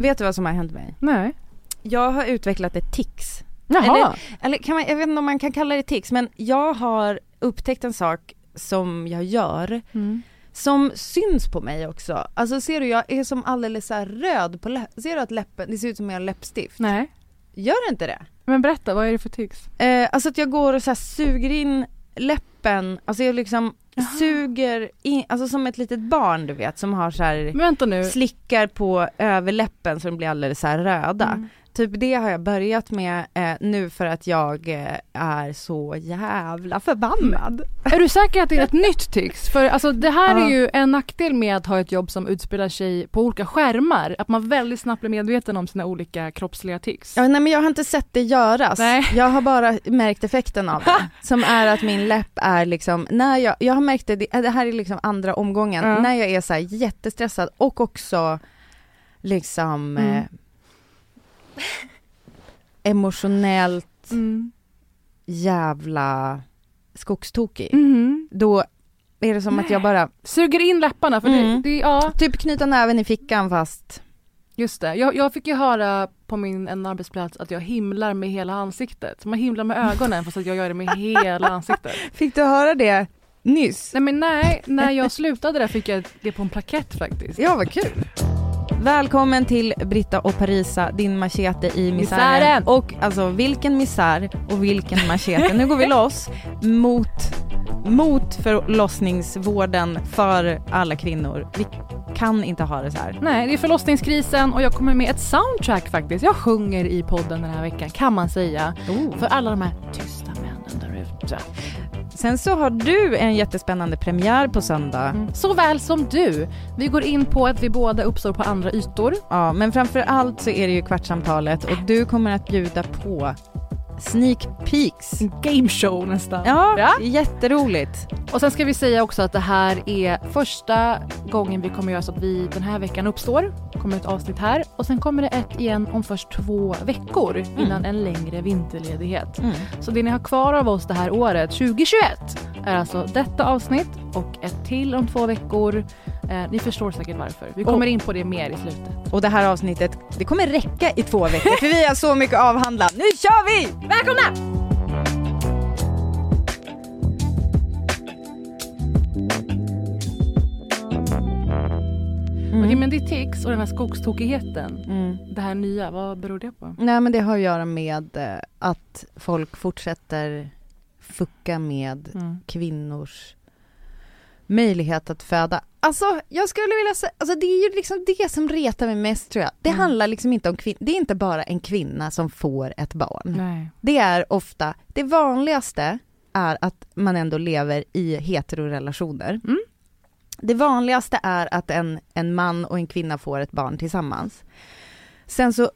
Vet du vad som har hänt mig? Nej. Jag har utvecklat ett tics. Jaha. Eller, eller kan man, jag vet inte om man kan kalla det tics, men jag har upptäckt en sak som jag gör Mm. som syns på mig också. Alltså ser du, jag är som alldeles så röd på läppen. Ser du att läppen, det ser ut som jag har läppstift? Nej. Gör det inte det? Men berätta, vad är det för tics? Eh, alltså att jag går och så suger in läppen, alltså jag liksom suger in, alltså som ett litet barn du vet som har så här slickar på överläppen så de blir alldeles så röda. Mm. Typ det har jag börjat med eh, nu för att jag eh, är så jävla förbannad. Är du säker att det är ett nytt tics? För alltså det här är ju en nackdel med att ha ett jobb som utspelar sig på olika skärmar. Att man väldigt snabbt blir medveten om sina olika kroppsliga tics. Ja, nej men jag har inte sett det göras. Nej. Jag har bara märkt effekten av det. som är att min läpp är liksom, när jag, jag har märkt det, det här är liksom andra omgången, Ja. när jag är så här jättestressad och också liksom Mm. Emotionellt Mm. jävla skogstokig. Mhm. Då är det som att jag bara, Suger in läpparna för Mm. det, det, ja typ knyta näven i fickan fast just det. Jag, jag fick ju höra på min en arbetsplats att jag himlar med hela ansiktet. Man himlar med ögonen fast att jag gör det med hela ansiktet. Fick du höra det nyss? Nej men nej, när jag slutade där fick jag det på en plakett faktiskt. Ja, vad kul. Välkommen till Britta och Parisa, din machete i misären. Misären. Och alltså vilken misär och vilken machete. Nu går vi loss mot, mot förlossningsvården för alla kvinnor. Vi kan inte ha det så här. Nej, det är förlossningskrisen och jag kommer med ett soundtrack faktiskt. Jag sjunger i podden den här veckan kan man säga. För alla de här tysta männen där ute. Sen så har du en jättespännande premiär på söndag. Mm. Såväl som du. Vi går in på att vi båda uppstår på andra ytor. Ja, men framför allt så är det ju kvartsamtalet och du kommer att bjuda på sneak peeks. En gameshow nästan. Ja, Ja. jätteroligt. Och sen ska vi säga också att det här är första gången vi kommer göra så att vi den här veckan uppstår. Kommer ett avsnitt här och sen kommer det ett igen om först två veckor innan en längre vinterledighet. Mm. Så det ni har kvar av oss det här året, 2021, är alltså detta avsnitt och ett till om två veckor. Eh, ni förstår säkert varför. Vi kommer in på det mer i slutet. Och det här avsnittet, det kommer räcka i två veckor för vi har så mycket avhandlat. Nu kör vi! Välkomna! Okej, men ditt tics och den här skogstokigheten, Mm. det här nya, vad beror det på? Nej men det har att göra med eh, att folk fortsätter fucka med Mm. kvinnors möjlighet att föda. Alltså jag skulle vilja säga, alltså det är ju liksom det som retar mig mest tror jag. Det Mm. handlar liksom inte om kvinnor, det är inte bara en kvinna som får ett barn. Nej. Det är ofta, det vanligaste är att man ändå lever i heterorelationer. Mm. Det vanligaste är att en, en man och en kvinna får ett barn tillsammans. Sen så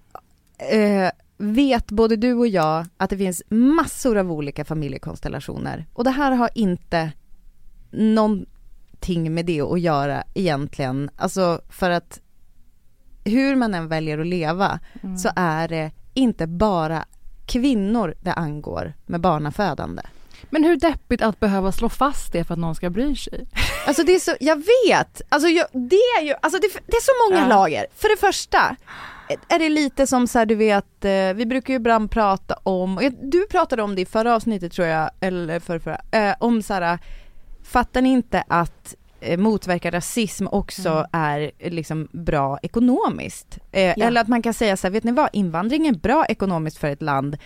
eh, vet både du och jag att det finns massor av olika familjekonstellationer. Och det här har inte någonting med det att göra egentligen. Alltså för att hur man än väljer att leva Mm. så är det inte bara kvinnor det angår med barnafödande. Men hur deppigt att behöva slå fast det för att någon ska bry sig. Alltså det är så, jag vet, alltså jag, det är ju, alltså det, det är så många Ja. lager. För det första är det lite som så här, du vet, eh, vi brukar ju ibland prata om, du pratade om det i förra avsnittet tror jag, eller för förra, eh, om så här, fattar ni inte att eh, motverka rasism också Mm. är liksom bra ekonomiskt. Eh, Ja. Eller att man kan säga så här, vet ni vad, invandring är bra ekonomiskt för ett land.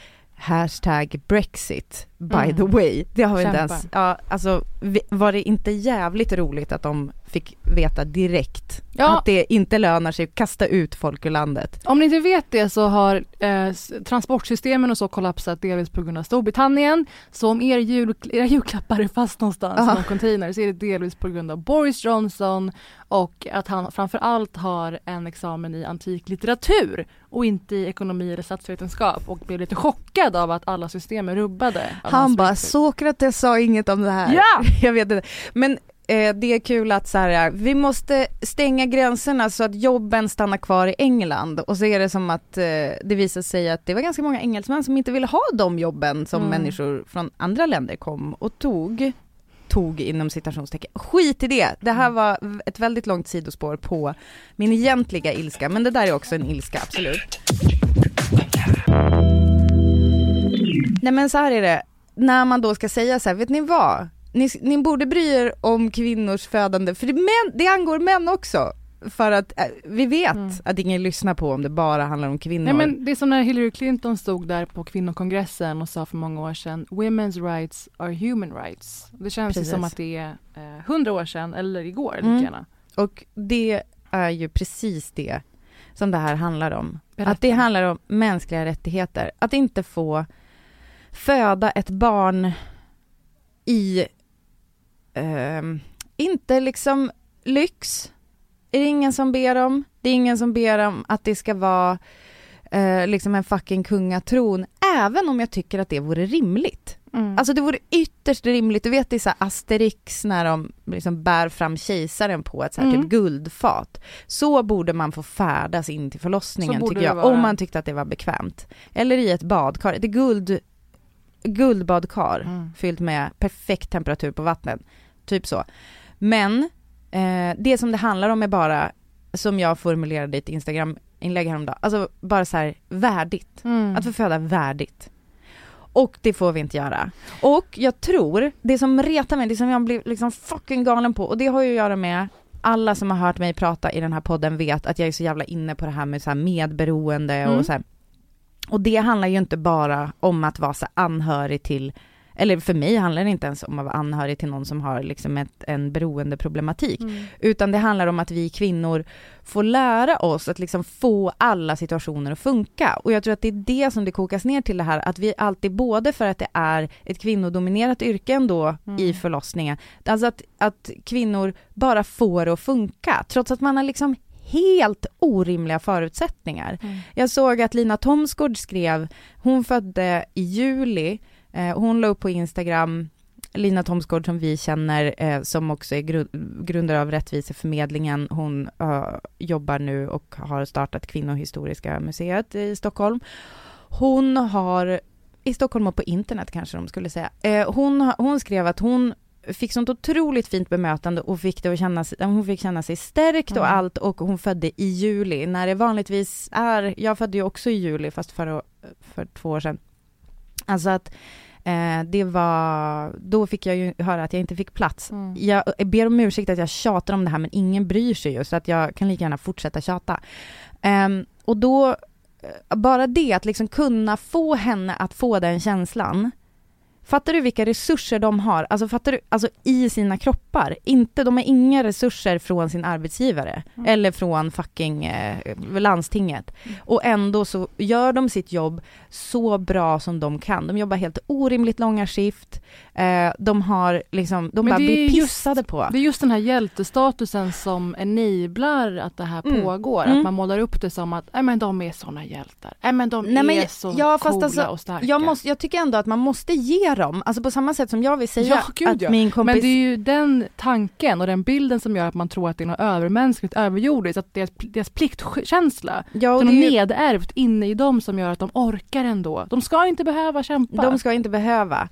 Hashtag Brexit, by Mm. the way. Det har vi inte ens, ja alltså var det inte jävligt roligt att de fick veta direkt Ja. att det inte lönar sig att kasta ut folk ur landet? Om ni inte vet det så har eh, transportsystemen och så kollapsat delvis på grund av Storbritannien. Så om er jul, era julklappar är fast någonstans i någon container så är det delvis på grund av Boris Johnson och att han framförallt har en examen i antik litteratur och inte i ekonomi eller statsvetenskap och blev lite chockad av att alla system är rubbade. Han bara, Brexit. Sokrates sa inget om det här. Ja! Jag vet inte. Men eh, det är kul att så här, vi måste stänga gränserna så att jobben stannar kvar i England. Och så är det som att eh, det visar sig att det var ganska många engelsmän som inte ville ha de jobben som Mm. människor från andra länder kom och tog. Tog inom citationstecken. Skit i det! Det här var v- ett väldigt långt sidospår på min egentliga ilska, men det där är också en ilska, absolut. Nej men så här är det, när man då ska säga så här, vet ni vad? Ni, ni borde bry er om kvinnors födande, för det, män, det angår män också. För att eh, vi vet Mm. att ingen lyssnar på om det bara handlar om kvinnor. Nej men det är som när Hillary Clinton stod där på kvinnokongressen och sa för många år sedan Women's rights are human rights. Det känns Precis. som att det är eh, hundra år sedan eller igår lika Mm. gärna. Och det är ju precis det som det här handlar om. Berätta. Att det handlar om mänskliga rättigheter. Att inte få föda ett barn i, ehm, inte liksom lyx. Är det ingen som ber om. Det är ingen som ber om att det ska vara eh, liksom en fucking kungatron. Även om jag tycker att det vore rimligt. Mm. Alltså det vore ytterst rimligt, du vet det är så Asterix när de liksom bär fram kejsaren på ett så här Mm. typ guldfat. Så borde man få färdas in till förlossningen tycker det jag, om man tyckte att det var bekvämt. Eller i ett badkar, ett guld, guldbadkar Mm. fyllt med perfekt temperatur på vattnet. Typ så. Men eh, det som det handlar om är bara, som jag formulerade i ett Instagram-inlägg häromdagen, alltså bara så här värdigt. Mm. Att få föda värdigt. Och det får vi inte göra. Och jag tror, det som retar mig, det som jag blir liksom fucking galen på, och det har ju att göra med alla som har hört mig prata i den här podden vet att jag är så jävla inne på det här med så här medberoende Mm. och så här. Och det handlar ju inte bara om att vara så anhörig till, eller för mig handlar det inte ens om att vara anhörig till någon som har liksom ett, en beroendeproblematik. Mm. Utan det handlar om att vi kvinnor får lära oss att liksom få alla situationer att funka. Och jag tror att det är det som det kokas ner till det här, att vi alltid, både för att det är ett kvinnodominerat yrke ändå Mm. i förlossningen, alltså att, att kvinnor bara får det att funka, trots att man har liksom helt orimliga förutsättningar. Mm. Jag såg att Lina Thomsgård skrev, hon födde i juli, eh, hon la upp på Instagram, Lina Thomsgård som vi känner, eh, som också är gru- grundare av Rättviseförmedlingen, hon eh, jobbar nu och har startat Kvinnohistoriska museet i Stockholm. Hon har, i Stockholm och på internet kanske de skulle säga, eh, hon, hon skrev att hon fick sånt otroligt fint bemötande och fick det att känna sig, hon fick känna sig stärkt och Mm. allt och hon födde i juli när det vanligtvis är, jag födde ju också i juli fast för, för två år sedan. Alltså att eh, det var, då fick jag ju höra att jag inte fick plats. Mm. Jag ber om ursäkt att jag tjatar om det här men ingen bryr sig ju så att jag kan lika gärna fortsätta tjata. Ehm, och då, eh, bara det att liksom kunna få henne att få den känslan Fattar du vilka resurser de har? Alltså fattar du, alltså i sina kroppar. Inte, de har inga resurser från sin arbetsgivare Mm. eller från fucking eh, landstinget. Och ändå så gör de sitt jobb så bra som de kan. De jobbar helt orimligt långa skift. Eh, de har liksom, de Men bara blir just- pissade på. Det är just den här hjältestatusen som enablar att det här Mm. pågår. Mm. Att man målar upp det som att äh, men de är såna hjältar. Äh, men de Nej, är så ja, coola alltså, och starka. Jag, måste, jag tycker ändå att man måste ge dem, alltså på samma sätt som jag vill säga Ja, gud, att ja. min kompis... Men det är ju den tanken och den bilden som gör att man tror att det är något övermänskligt, överjordiskt, att deras, deras pliktkänsla, ja, och det är ju- nedärvt inne i dem som gör att de orkar ändå. De ska inte behöva kämpa. De ska inte behöva.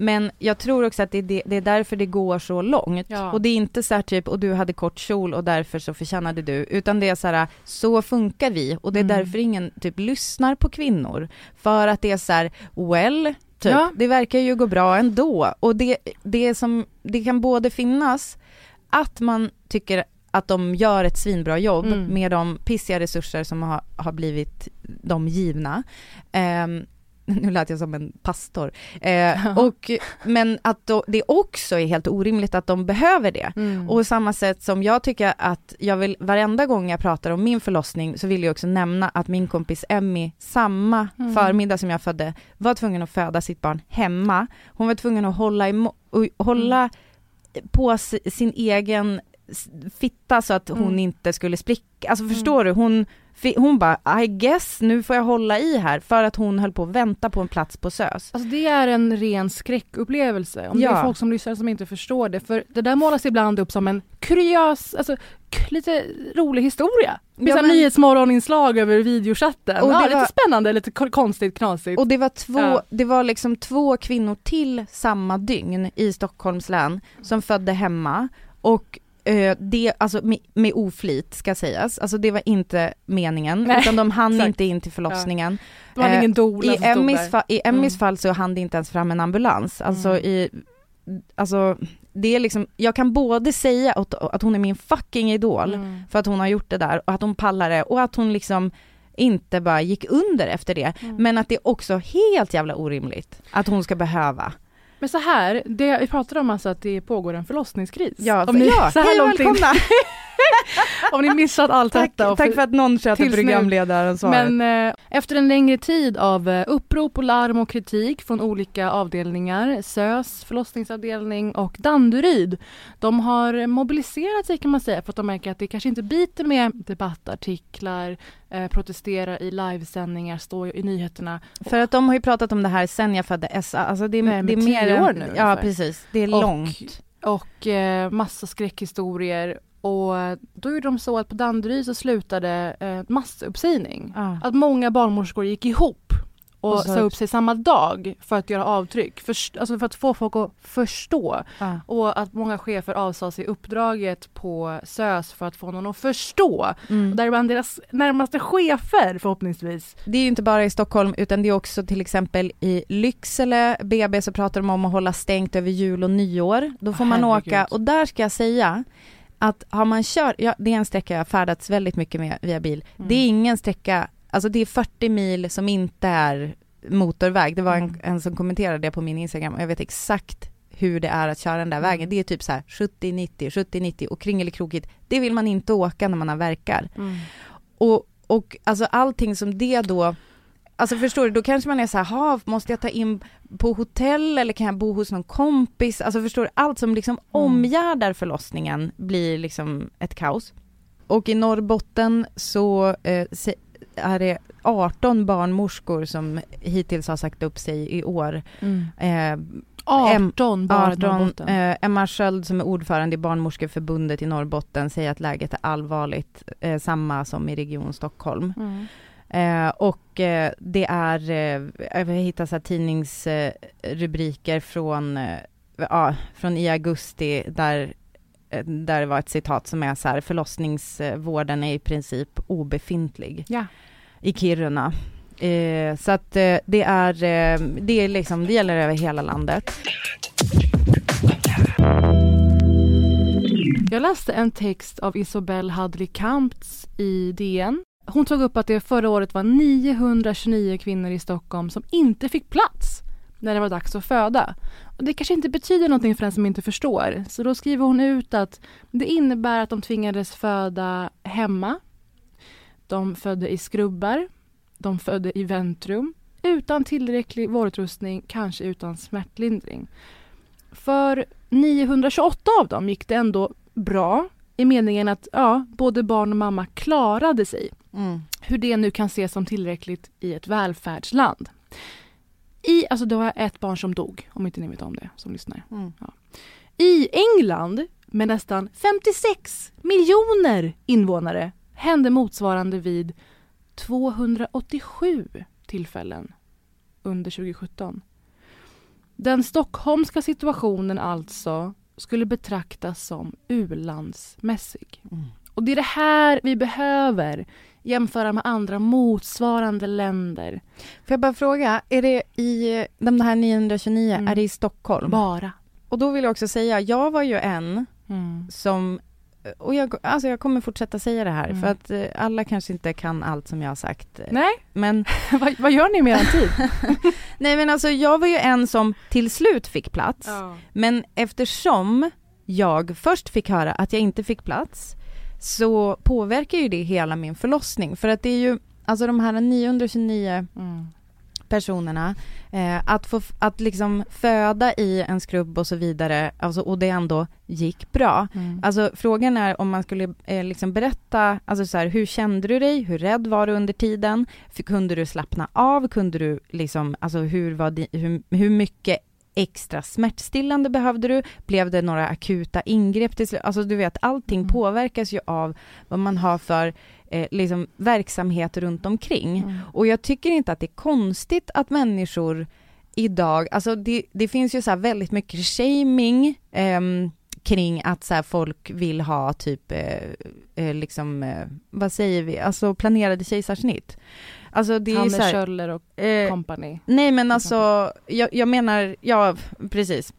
Men jag tror också att det är, det, det är därför det går så långt. Ja. Och det är inte så här typ, och du hade kort kjol och därför så förtjänade du, utan det är så här, så funkar vi. Och det är Mm. därför ingen typ lyssnar på kvinnor. För att det är så här, well, typ, Ja. det verkar ju gå bra ändå. Och det, det som, det kan både finnas att man tycker att de gör ett svinbra jobb Mm. med de pissiga resurser som har, har blivit de givna. Ehm, nu lät jag som en pastor. Eh, och, men att då, det också är helt orimligt att de behöver det. Mm. Och samma sätt som jag tycker att jag vill, varenda gång jag pratar om min förlossning så vill jag också nämna att min kompis Emmy, samma Mm. förmiddag som jag födde, var tvungen att föda sitt barn hemma. Hon var tvungen att hålla, och hålla på si- sin egen fitta så att hon Mm. inte skulle spricka. Alltså förstår du? Hon, hon bara, I guess nu får jag hålla i här för att hon höll på att vänta på en plats på SÖS. Alltså det är en ren skräckupplevelse. Om det Ja. är folk som lyssnar som inte förstår det. För det där målas ibland upp som en kuriös, alltså lite rolig historia. Det finns Ja, men- nyhetsmorgoninslag över videochatten. Och ja, det lite var- spännande, lite ko- konstigt, knasigt. Och det var två, Ja. det var liksom två kvinnor till samma dygn i Stockholms län som födde hemma och det, alltså med, med oflit ska sägas, alltså det var inte meningen, Nej, utan de hann exakt. inte in till förlossningen. det var eh, ingen doula I Emmys, fa- i Emmys Mm. fall så hann det inte ens fram en ambulans. Alltså Mm. i, alltså det är liksom, jag kan både säga att, att hon är min fucking idol Mm. för att hon har gjort det där och att hon pallar det och att hon liksom inte bara gick under efter det. Mm. Men att det är också helt jävla orimligt att hon ska behöva. Men så här, det, vi pratade om alltså att det pågår en förlossningskris. Ja, om ni, ja så här hej långt välkomna! om ni missat allt tack, detta. och tack för att någon sköter tills nu. programledaransvaret. Men eh, efter en längre tid av eh, upprop och larm och kritik från olika avdelningar, SÖS, förlossningsavdelning och Danderyd, de har mobiliserat sig kan man säga för att de märker att det kanske inte biter med debattartiklar, eh, protestera i livesändningar, stå i nyheterna. För att de har ju pratat om det här sen jag födde SA, alltså det är, Nej, det är mer än- år nu Ja ungefär. precis, det är Och- långt. och eh, massa skräckhistorier. Och då gjorde de så att på Danderyd så slutade eh, massuppsägning. Ja. Att många barnmorskor gick ihop och, Och sa upp sig samma dag för att göra avtryck. Först, alltså för att få folk att förstå. Ja. Och att många chefer avsade sig uppdraget på SÖS för att få någon att förstå. Mm. Och däribland deras närmaste chefer förhoppningsvis. Det är ju inte bara i Stockholm utan det är också till exempel i Lycksele, BB så pratar de om att hålla stängt över jul och nyår. Då får man Herregud. åka och där ska jag säga att har man kört, ja, det är en sträcka jag har färdats väldigt mycket med via bil. Mm. Det är ingen sträcka, alltså det är 40 mil som inte är motorväg. Det var en, Mm. en som kommenterade det på min Instagram och jag vet exakt hur det är att köra den där Mm. vägen. Det är typ så här 70-90, 70-90 och kringelikrokigt. Det vill man inte åka när man har verkar. Och, och alltså allting som det då, alltså förstår du, då kanske man är så här, "Ha, måste jag ta in på hotell eller kan jag bo hos någon kompis? Alltså förstår du, allt som liksom omgärdar förlossningen blir liksom ett kaos. Och i Norrbotten så eh, är det 18 barnmorskor som hittills har sagt upp sig i år. Eh, 18 bara i 18, Norrbotten. eh, Emma Sköld som är ordförande i Barnmorskeförbundet i Norrbotten säger att läget är allvarligt, eh, samma som i Region Stockholm. Mm. Eh, och eh, det är, eh, jag hittar så tidningsrubriker från, eh, ja, från i augusti där, eh, där det var ett citat som är så här, förlossningsvården är i princip obefintlig Ja. i Kiruna. Eh, så att det är, det är liksom, det gäller över hela landet. Jag läste en text av Isobel Hadley Kamptz i DN. Hon tog upp att det förra året var 929 kvinnor i Stockholm som inte fick plats när det var dags att föda. Och det kanske inte betyder någonting för den som inte förstår. Så då skriver hon ut att det innebär att de tvingades föda hemma. De födde i skrubbar. De födde i väntrum. Utan tillräcklig vårdutrustning, kanske utan smärtlindring. För 928 av dem gick det ändå bra i meningen att ja, både barn och mamma klarade sig. Mm. Hur det nu kan ses som tillräckligt i ett välfärdsland. I, alltså det var ett barn som dog, om inte ni vet om det som lyssnar. Mm. I England, med nästan 56 miljoner invånare, hände motsvarande vid 287 tillfällen under 2017. Den stockholmska situationen alltså skulle betraktas som u-landsmässig. Mm. Och det är det här vi behöver jämföra med andra motsvarande länder. Får jag bara fråga, är det i de här 929, Mm. är det i Stockholm? Bara. Och då vill jag också säga, jag var ju en Mm. som och jag, alltså jag kommer fortsätta säga det här Mm. för att eh, alla kanske inte kan allt som jag har sagt. eh, Nej, Men vad, vad gör ni med er tid? nej men alltså jag var ju en som till slut fick plats. Men eftersom jag först fick höra att jag inte fick plats så påverkar ju det hela min förlossning för att det är ju alltså de här 929 Mm. Personerna eh, att få att liksom föda i en skrubb och så vidare alltså, och det ändå gick bra. Mm. Alltså frågan är om man skulle eh, liksom berätta, alltså så här, hur kände du dig, hur rädd var du under tiden, F- kunde du slappna av, kunde du liksom, alltså hur var di, hur, hur mycket extra smärtstillande behövde du, blev det några akuta ingrepp till slut, alltså du vet allting Mm. påverkas ju av vad man har för eh, liksom verksamhet runt omkring. Mm. Och jag tycker inte att det är konstigt att människor idag, alltså det, det finns ju så väldigt mycket shaming ehm, kring att så folk vill ha typ, eh, eh, liksom, eh, vad säger vi, alltså planerade kejsarsnitt. Alltså det är så här, Kjöller och eh, company. Nej men alltså, jag, jag menar, ja precis.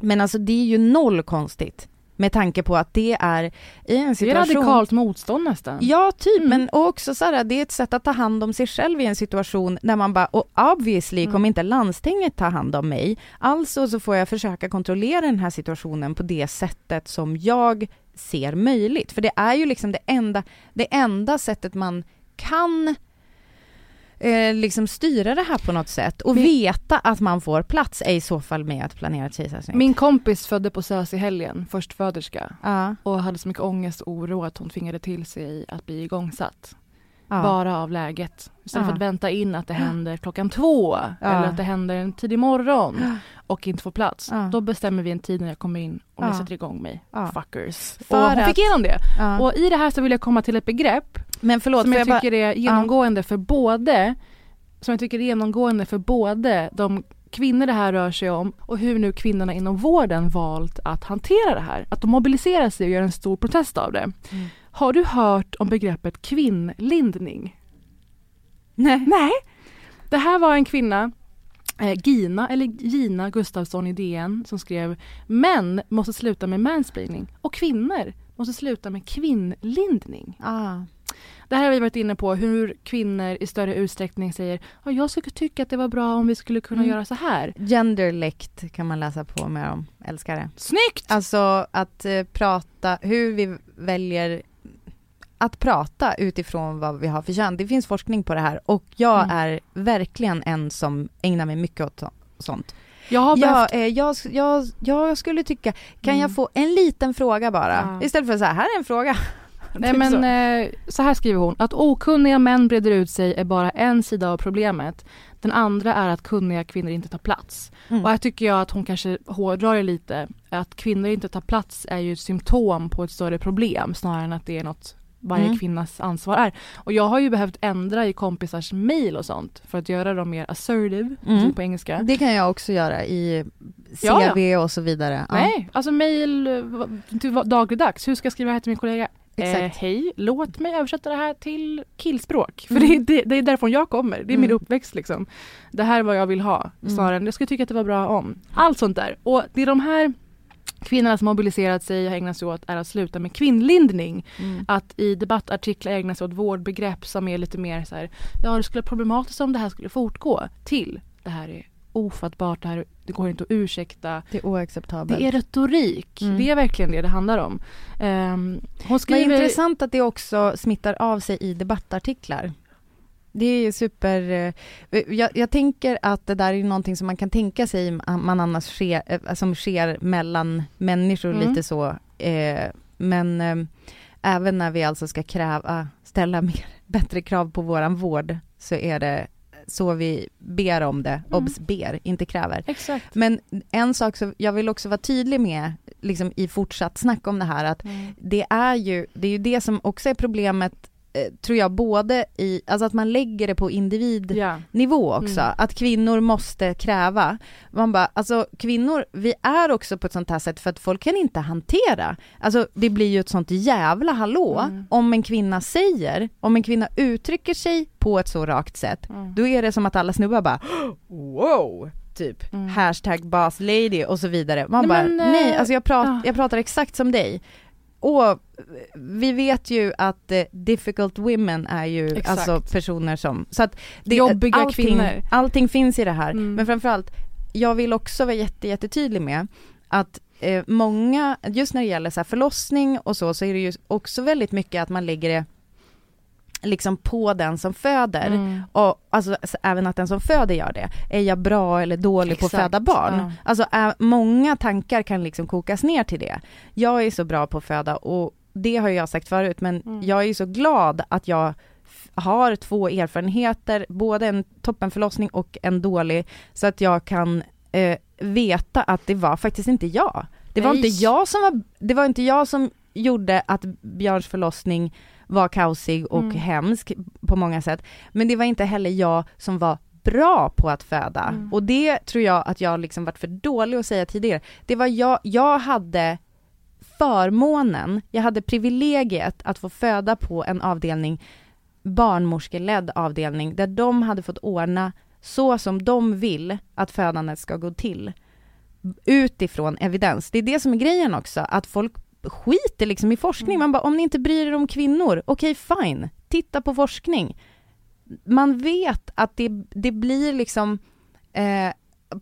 Men alltså det är ju noll konstigt med tanke på att det är i en Det är situation radikalt motstånd nästan. Ja, typ, Mm. men också så här, det är ett sätt att ta hand om sig själv i en situation där man bara, och obviously Mm. kommer inte landstinget ta hand om mig, alltså så får jag försöka kontrollera den här situationen på det sättet som jag ser möjligt. För det är ju liksom det enda, det enda sättet man kan eh, liksom styra det här på något sätt och Min- veta att man får plats är i så fall med att planera ett kejsarsnitt. Min kompis födde på SÖS i helgen, förstföderska. ja, Och hade så mycket ångest och oro att hon tvingade till sig att bli igångsatt. ja. Bara av läget. Istället för Ja. att vänta in att det händer klockan två. Eller att det händer en tidig morgon. Och inte få plats. Då bestämmer vi en tid när jag kommer in och ni sätter igång mig. Fuckers. För och hon att- fick igenom det. Och i det här så vill jag komma till ett begrepp Men förlåt, som jag bara- tycker är genomgående för både som jag tycker är genomgående för både de kvinnor det här rör sig om och hur nu kvinnorna inom vården valt att hantera det här. Att de mobiliserar sig och gör en stor protest av det. Mm. Har du hört om begreppet kvinnlindning? Nej. Nej. Det här var en kvinna, eh, Gina, eller Gina Gustafsson i DN, som skrev Män måste sluta med mansplaining och kvinnor måste sluta med kvinnlindning. Ah. Det här har vi varit inne på, hur kvinnor i större utsträckning säger ja, jag skulle tycka att det var bra om vi skulle kunna Mm. göra så här. Genderlect kan man läsa på med om, älskar det. Snyggt! Alltså att eh, prata, hur vi väljer att prata utifrån vad vi har för kön. Det finns forskning på det här och jag Mm. är verkligen en som ägnar mig mycket åt så- sånt. Jag har behövt... eh, jag, jag, jag skulle tycka, kan Mm. jag få en liten fråga bara? Ja. Istället för så här, här är en fråga. Nej Typ men så. eh, så här skriver hon, att okunniga män breder ut sig är bara en sida av problemet. Den andra är att kunniga kvinnor inte tar plats. Mm. Och här tycker jag att hon kanske hårdrar det lite. Att kvinnor inte tar plats är ju ett symptom på ett större problem snarare än att det är något varje Mm. kvinnas ansvar är. Och jag har ju behövt ändra i kompisars mail och sånt för att göra dem mer assertive, Mm. som på engelska. Det kan jag också göra i Ja, CV och så vidare. Ja. Nej, alltså mail eh, dagligdags. Hur ska jag skriva här till min kollega? Eh, Hej, låt mig översätta det här till killspråk. För Mm. det, är, det, det är därifrån jag kommer. Det är min Mm. uppväxt liksom. Det här är vad jag vill ha. Mm. Snarare än jag skulle tycka att det var bra om. Allt sånt där. Och det är de här kvinnorna som mobiliserat sig och ägnat sig åt är att sluta med kvinnlindning. Mm. Att i debattartiklar ägna sig åt vårdbegrepp som är lite mer så här, ja det skulle vara problematiskt om det här skulle fortgå. Till, det här är ofattbart, det, här, det går inte att ursäkta. Det är oacceptabelt. Det är retorik. Mm. Det är verkligen det det handlar om. Um, hon skriver... intressant att det också smittar av sig i debattartiklar. Det är super... eh, Jag, jag tänker att det där är någonting som man kan tänka sig man annars sker, eh, som sker mellan människor Mm. lite så. Eh, Men även när vi alltså ska kräva, ställa mer, bättre krav på våran vård så är det så vi ber om det, Mm. obs ber, inte kräver. Exakt. Men en sak som jag vill också vara tydlig med, liksom i fortsatt snack om det här, att det är ju det, är ju det som också är problemet, tror jag, både i, alltså att man lägger det på individnivå Ja. också, Mm. att kvinnor måste kräva. Man bara, alltså kvinnor, vi är också på ett sånt här sätt för att folk kan inte hantera, alltså det blir ju ett sånt jävla hallå Mm. om en kvinna säger, om en kvinna uttrycker sig på ett så rakt sätt, Mm. då är det som att alla snubbar bara wow, typ Mm. hashtag boss lady och så vidare. Man Nej, bara, men, eh, nej alltså jag, prat, ja. jag pratar exakt som dig. Och vi vet ju att eh, difficult women är ju Exakt. alltså personer som, så att det, Jobbiga allting, kvinnor. allting finns i det här. Mm. Men framförallt, jag vill också vara jätte, jättetydlig med att eh, många, just när det gäller så här förlossning och så, så är det ju också väldigt mycket att man lägger det liksom på den som föder. Mm. Och alltså, även att den som föder gör det. Är jag bra eller dålig på att Exakt, föda barn? ja. Alltså är, många tankar kan liksom kokas ner till det. Jag är så bra på att föda och det har jag sagt förut men Mm. jag är så glad att jag har två erfarenheter, både en toppenförlossning och en dålig, så att jag kan eh, veta att det var faktiskt inte jag. Det var Nej. inte jag som var, det var inte jag som gjorde att Björns förlossning var kaosig och Mm. hemsk på många sätt. Men det var inte heller jag som var bra på att föda. Mm. Och det tror jag att jag liksom varit för dålig att säga tidigare. Det var jag, jag hade förmånen, jag hade privilegiet att få föda på en avdelning, barnmorskeledd avdelning, där de hade fått ordna så som de vill att födandet ska gå till. Utifrån evidens. Det är det som är grejen också, att folk skiter liksom i forskning. Man bara, om ni inte bryr er om kvinnor, okej fine, titta på forskning. Man vet att det, det blir liksom, eh,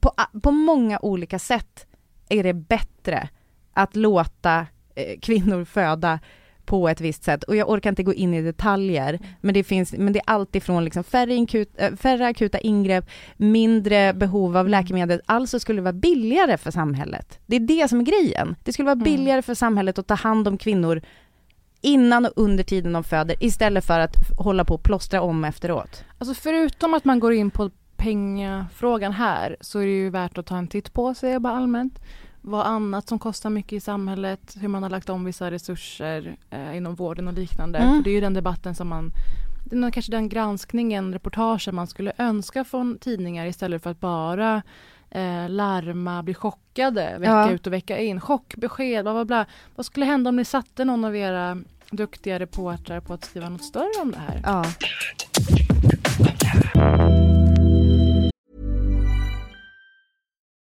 på, på många olika sätt är det bättre att låta eh, kvinnor föda på ett visst sätt. Och jag orkar inte gå in i detaljer, men det finns, men det är allt ifrån liksom färre, inkut, äh, färre akuta ingrepp, mindre behov av läkemedel, alltså skulle det vara billigare för samhället. Det är det som är grejen. Det skulle vara Mm. billigare för samhället att ta hand om kvinnor innan och under tiden de föder, istället för att hålla på och plåstra om efteråt. Alltså förutom att man går in på pengafrågan här så är det ju värt att ta en titt på sig bara allmänt. Vad annat som kostar mycket i samhället, hur man har lagt om vissa resurser eh, inom vården och liknande. Mm. För det är ju den debatten som man, nog kanske den granskningen, reportagen man skulle önska från tidningar istället för att bara eh, larma, bli chockade vecka Ja. ut och vecka in. Chockbesked, bla bla bla. Vad skulle hända om ni satte någon av era duktiga reportrar på att skriva något större om det här? Ja.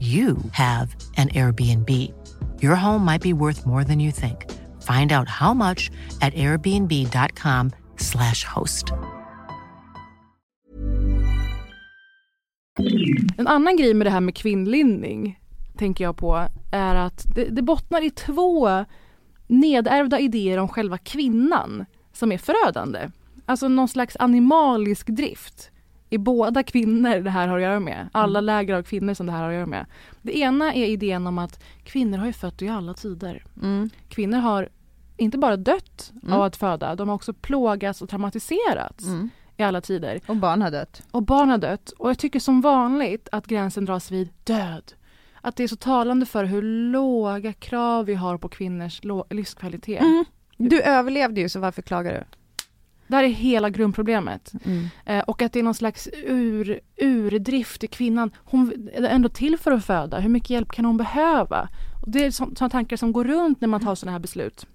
you have an Airbnb. Your home might be worth more than you think. Find out how much at airbnb.com/slash host. En annan grej med det här med kvinnlinning, tänker jag på, är att det, det bottnar i två nedärvda idéer om själva kvinnan som är förödande. Alltså någon slags animalisk drift i båda kvinnor det här har att göra med. Alla läger av kvinnor som det här har att göra med. Det ena är idén om att kvinnor har ju fött i alla tider. Mm. Kvinnor har inte bara dött Mm. av att föda, de har också plågats och traumatiserats Mm. i alla tider. Och barn har dött. Och barn har dött. Och jag tycker som vanligt att gränsen dras vid död. Att det är så talande för hur låga krav vi har på kvinnors livskvalitet. Mm. Du överlevde ju, så varför klagar du? Det här är hela grundproblemet. Mm. Eh, och att det är någon slags ur, urdrift i kvinnan. Hon är ändå till för att föda. Hur mycket hjälp kan hon behöva? Och det är sådana tankar som går runt när man tar sådana här beslut.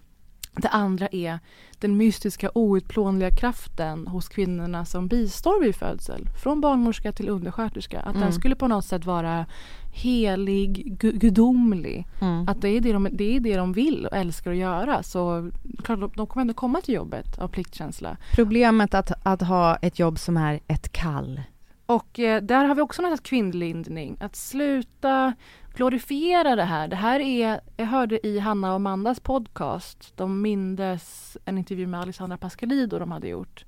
Det andra är den mystiska outplånliga kraften hos kvinnorna som bistår vid födsel. Från barnmorska till undersköterska. Att Mm. den skulle på något sätt vara helig, gu- gudomlig. Mm. Att det är det, de, det är det de vill och älskar att göra. Så klart, de- de kommer ändå komma till jobbet av pliktkänsla. Problemet att, att ha ett jobb som är ett kall. Och eh, där har vi också något kvinnlindning. Att sluta glorifiera det här. Det här är, jag hörde i Hanna och Amandas podcast, de mindes en intervju med Alexandra Pascalido de hade gjort.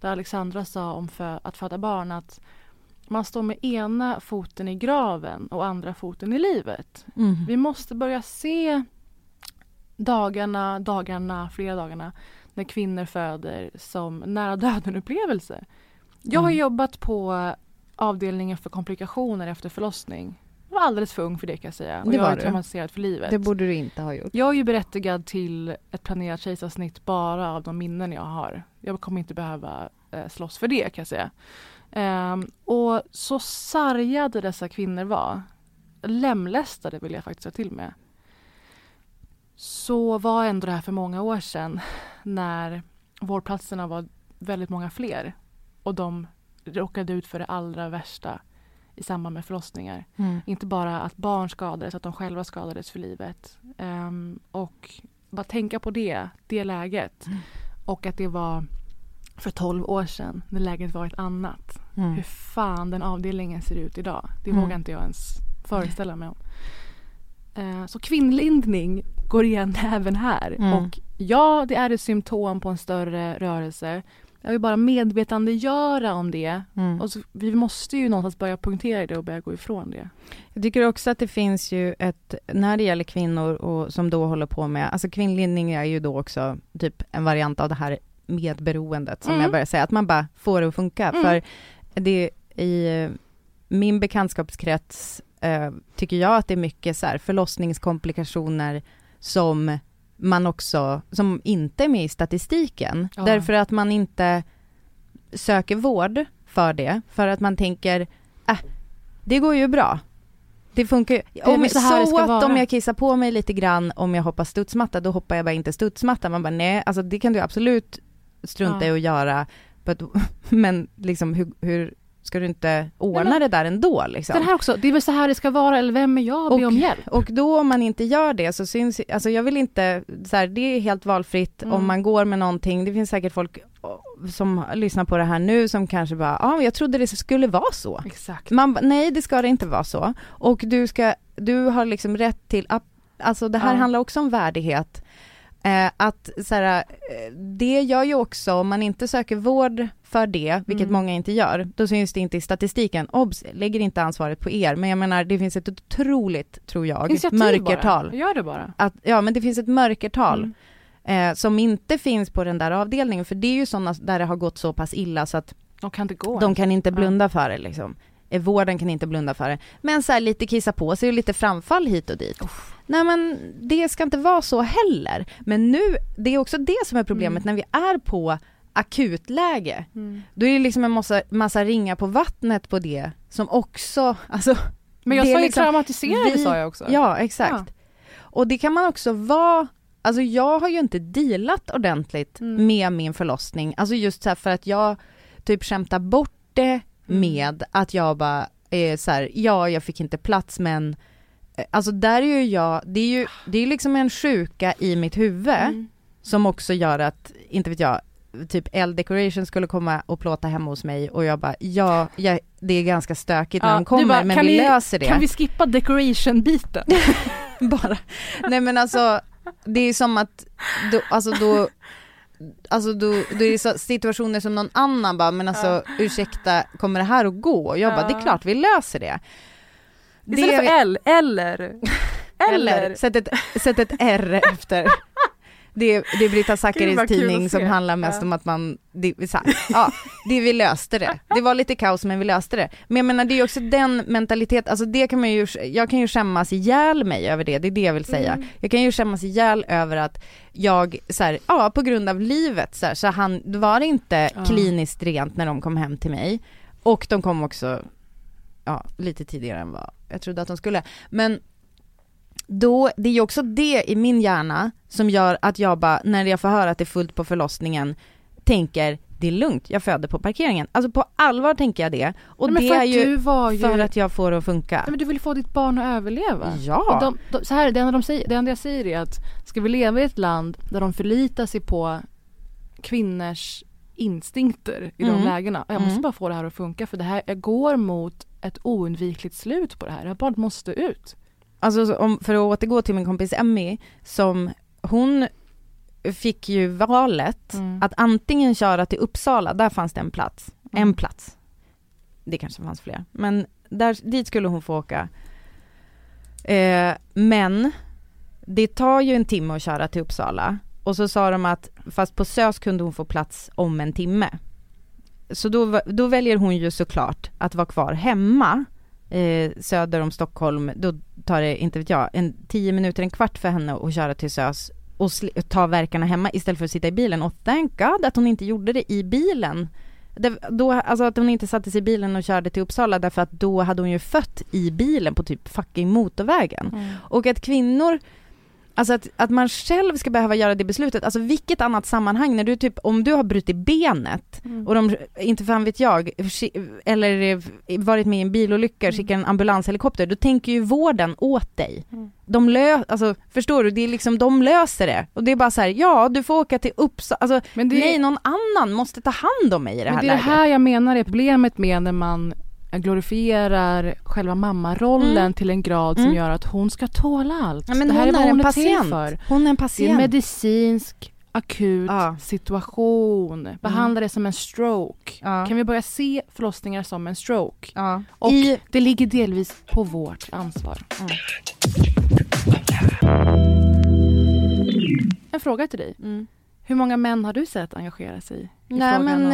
Där Alexandra sa om för, att föda barn att man står med ena foten i graven och andra foten i livet. Mm. Vi måste börja se dagarna, dagarna, flera dagarna när kvinnor föder som nära döden-upplevelse. Jag har Mm. jobbat på avdelningen för komplikationer efter förlossning. Jag var alldeles för ung för det kan jag säga. Och Det jag var är traumatiserad för livet. Det borde du inte ha gjort. Jag är ju berättigad till ett planerat kejsarsnitt bara av de minnen jag har. Jag kommer inte behöva eh, slåss för det kan jag säga. Ehm, och så sargade dessa kvinnor var, lemlästade vill jag faktiskt säga till med. Så var ändå det här för många år sedan när vårdplatserna var väldigt många fler och de råkade ut för det allra värsta i samband med förlossningar. Mm. Inte bara att barn skadades, att de själva skadades för livet. Ehm, och bara tänka på det, det läget. Mm. Och att det var för 12 år sedan när läget var ett annat. Mm. Hur fan den avdelningen ser ut idag. Det Mm. vågar inte jag ens föreställa mig om. Eh, så kvinnlindning går igen även här. Mm. Och ja, det är ett symptom på en större rörelse. Jag vill bara medvetandegöra om det. Mm. Och så, vi måste ju någonstans börja punktera det och börja gå ifrån det. Jag tycker också att det finns ju ett, när det gäller kvinnor och som då håller på med, alltså kvinnlindning är ju då också typ en variant av det här medberoendet som Mm. jag börjar säga, att man bara får det att funka. Mm. För det i eh, min bekantskapskrets eh, tycker jag att det är mycket så här förlossningskomplikationer som man också, som inte är med i statistiken. Ja. Därför att man inte söker vård för det, för att man tänker, äh, det går ju bra. Det funkar ju. Om, väl så så här det ska att vara. om jag kissar på mig lite grann om jag hoppar studsmatta, då hoppar jag bara inte studsmatta. Man bara nej, alltså det kan du absolut strunta Ja. i att göra. But, men liksom hur, hur ska du inte ordna men- det där ändå liksom? Den här också, det är väl så här det ska vara eller vem är jag att be Och- om hjälp? Och då om man inte gör det så syns, alltså jag vill inte, så här, det är helt valfritt Mm. om man går med någonting, det finns säkert folk som lyssnar på det här nu som kanske bara, ja ah, jag trodde det skulle vara så. Exakt. Man, nej det ska det inte vara så. Och du ska, du har liksom rätt till, alltså det här Ja. handlar också om värdighet. Eh, att så här, eh, det gör ju också, om man inte söker vård för det, vilket Mm. många inte gör, då syns det inte i statistiken. Obs, lägger inte ansvaret på er, men jag menar det finns ett otroligt, tror jag, Initiativ mörkertal. bara. Gör det bara. Att, ja men det finns ett mörkertal Mm. eh, som inte finns på den där avdelningen, för det är ju sådana där det har gått så pass illa så att De kan inte gå. de kan inte Ja. blunda för det liksom. Eh, Vården kan inte blunda för det. Men så här lite kissa på sig och lite framfall hit och dit. Nej men det ska inte vara så heller. Men nu, det är också det som är problemet när vi är på akutläge. Mm. Då är det liksom en massa, massa ringar på vattnet på det som också, alltså Men jag sa ju liksom- traumatiserade vi- sa jag också. Ja, exakt. Och det kan man också vara, alltså jag har ju inte dealat ordentligt Mm. med min förlossning, alltså just så här för att jag typ skämtar bort det Mm. med att jag bara är så här, ja jag fick inte plats men eh, Alltså där är ju jag, det är ju, det är liksom en sjuka i mitt huvud Mm. som också gör att, inte vet jag, typ L Decoration skulle komma och plåta hemma hos mig och jag bara, ja, jag, det är ganska stökigt när Ja, de du kommer bara, men vi vi- löser det. Kan vi skippa decoration-biten? bara. Nej men alltså, det är som att, då, alltså då, alltså då, då är det situationer som någon annan bara, men alltså ursäkta, kommer det här att gå? Och jag bara, det är Ja. klart vi löser det. Istället för L, eller. eller, sätt ett, sätt ett R efter. Det är, det är Brita Gud, Zackaris tidning som handlar mest Ja. om att man, det, här, ja, det vi löste det. Det var lite kaos men vi löste det. Men jag menar det är också den mentalitet, alltså det kan man ju, jag kan ju skämmas ihjäl mig över det, det är det jag vill säga. Mm. Jag kan ju skämmas ihjäl över att jag, så här, ja på grund av livet så, här, så han, det var inte Ja. kliniskt rent när de kom hem till mig. Och de kom också, ja lite tidigare än vad jag trodde att de skulle. Men då, det är ju också det i min hjärna som gör att jag bara, när jag får höra att det är fullt på förlossningen, tänker det är lugnt, jag föder på parkeringen. Alltså på allvar tänker jag det. Och Nej, det för är att ju ju... för att jag får det att funka. Nej, men du vill få ditt barn att överleva. Ja. Och de, de, så här, det, enda de säger, det enda jag säger är att ska vi leva i ett land där de förlitar sig på kvinnors instinkter i de Mm. lägena. Jag måste Mm. bara få det här att funka för det här, jag går mot ett oundvikligt slut på det här. Jag bara måste ut. Alltså så om, för att återgå till min kompis Emmy, som hon fick ju valet Mm. att antingen köra till Uppsala, där fanns det en plats, Mm. en plats. Det kanske fanns fler, men där, dit skulle hon få åka. Eh, men det tar ju en timme att köra till Uppsala och så sa de att fast på SÖS kunde hon få plats om en timme. Så då, då väljer hon ju såklart att vara kvar hemma eh, söder om Stockholm. Då tar det, inte vet jag, en tio minuter, en kvart för henne att köra till SÖS och ta verkarna hemma istället för att sitta i bilen. Och thank God att hon inte gjorde det i bilen. Det, då, alltså att hon inte satte sig i bilen och körde till Uppsala därför att då hade hon ju fött i bilen på typ fucking motorvägen. Och att kvinnor, alltså att, att man själv ska behöva göra det beslutet, alltså vilket annat sammanhang när du typ, om du har brutit benet Mm. och de, inte fan vet jag, eller varit med i en bilolycka, Mm. skickar en ambulanshelikopter, då tänker ju vården åt dig. Mm. De lö, alltså förstår du, det är liksom, de löser det. Och det är bara så här, ja du får åka till Uppsala, alltså Men det, nej någon annan måste ta hand om mig i det här det är det läget. här jag menar är problemet med när man glorifierar själva mammarollen Mm. till en grad som Mm. gör att hon ska tåla allt. ja, men det här hon är vad är en hon är till patient. för. Hon är en Det är en patient. medicinsk akut Ja. situation. Behandla det som en stroke. Ja. Kan vi börja se förlossningar som en stroke? ja. Och I, det ligger delvis på vårt ansvar. Mm. En fråga till dig. mm. Hur många män har du sett engagera sig i Nej frågan men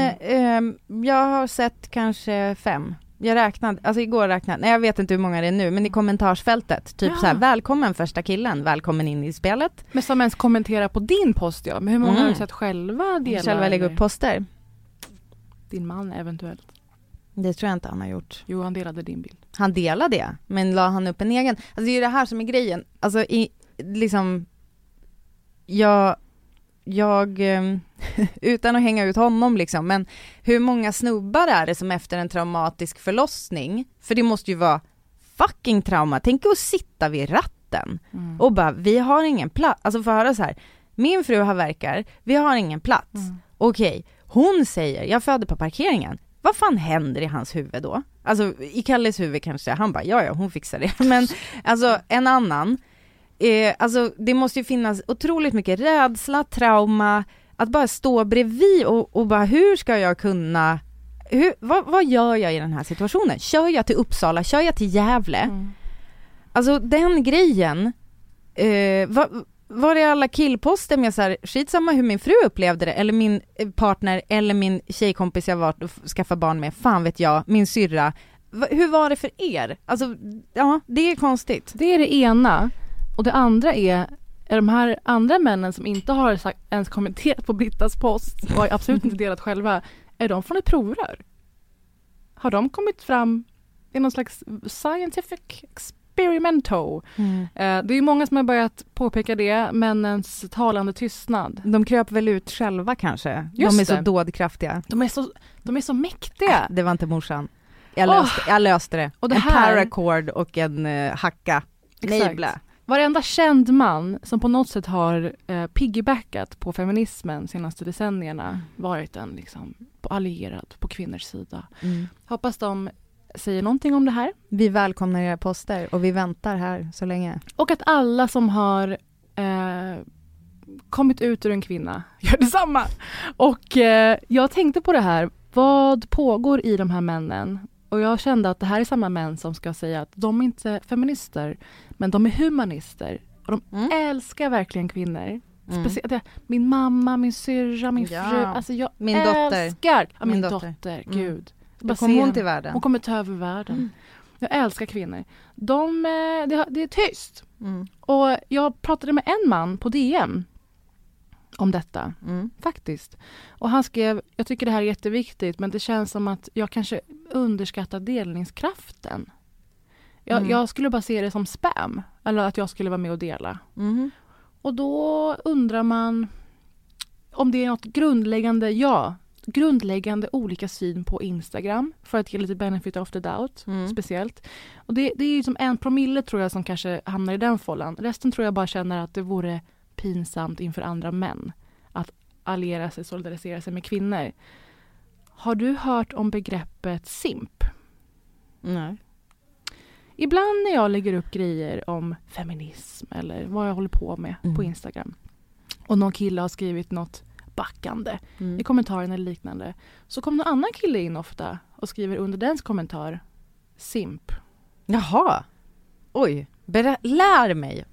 om... eh, jag har sett kanske fem. Jag räknade, alltså igår räknade, nej jag vet inte hur många det är nu, men i kommentarsfältet, typ Ja. så här, välkommen första killen, välkommen in i spelet. Men som ens kommenterar på din post ja. Men hur många Mm. har du sett själva dela? Själva lägga upp poster. Din man eventuellt. Det tror jag inte han har gjort. Jo, han delade din bild. Han delade det, men la han upp en egen? Alltså det är ju det här som är grejen, alltså i, liksom, jag, jag, ehm, utan att hänga ut honom liksom, men hur många snubbar är det som efter en traumatisk förlossning, för det måste ju vara fucking trauma, tänk att sitta vid ratten Mm. och bara, vi har ingen plats, alltså få höra så här, min fru har verkar, vi har ingen plats. Mm. Okej, hon säger, jag föder på parkeringen. Vad fan händer i hans huvud då? Alltså i Kalles huvud kanske, han bara, ja ja hon fixar det. Men alltså en annan, eh, alltså det måste ju finnas otroligt mycket rädsla, trauma, att bara stå bredvid och, och bara hur ska jag kunna, hur, vad, vad gör jag i den här situationen? Kör jag till Uppsala, kör jag till Gävle? Mm. Alltså den grejen, eh, vad, var är alla killposter med så här, skitsamma hur min fru upplevde det, eller min eh, partner, eller min tjejkompis jag varit och skaffat barn med, fan vet jag, min syrra. Va, hur var det för er? Alltså, ja, det är konstigt. Det är det ena. Och det andra är, är de här andra männen som inte har sagt, ens kommenterat på Brittas post och har absolut inte delat själva, är de från ett provrör? Har de kommit fram i någon slags scientific experimento? Eh, det är många som har börjat påpeka det, männens talande tystnad. De kröp väl ut själva kanske, Just de är så det. dådkraftiga. De är så, de är så mäktiga. Det var inte morsan. Jag löste, jag löste det. Och det en här- paracord och en uh, hacka. Nej Exakt. blä. Varenda känd man som på något sätt har eh, piggybackat på feminismen senaste decennierna varit en liksom allierad på kvinnors sida. Hoppas de säger någonting om det här. Vi välkomnar era poster och vi väntar här så länge. Och att alla som har eh, kommit ut ur en kvinna gör detsamma. Och eh, jag tänkte på det här, vad pågår i de här männen? Och jag kände att det här är samma män som ska säga att de är inte feminister, men de är humanister. Och de Mm. älskar verkligen kvinnor. Mm. Speciellt min mamma, min syrra, min Ja. fru. Alltså jag Min dotter. älskar ja, min, Min dotter. dotter. Mm. Gud. Då Bara kom se hon till världen. Hon kommer ta över världen. Mm. Jag älskar kvinnor. De, eh, det, det är tyst. Mm. Och jag pratade med en man på DM om detta, Mm. faktiskt. Och han skrev, jag tycker det här är jätteviktigt men det känns som att jag kanske underskattar delningskraften. Jag, Mm. jag skulle bara se det som spam, eller att jag skulle vara med och dela. Mhm. Och då undrar man om det är något grundläggande, ja, grundläggande olika syn på Instagram för att ge lite benefit of the doubt, Mm. speciellt. Och det, det är ju som en promille tror jag som kanske hamnar i den fållan. Resten tror jag bara känner att det vore pinsamt inför andra män att, alliera sig, solidarisera sig med kvinnor. Har du hört om begreppet simp? Nej. Ibland när jag lägger upp grejer om feminism eller vad jag håller på med Mm. på Instagram och någon kille har skrivit något backande Mm. i kommentaren eller liknande så kommer någon annan kille in ofta och skriver under dens kommentar simp. Jaha. Oj. Berä- lär mig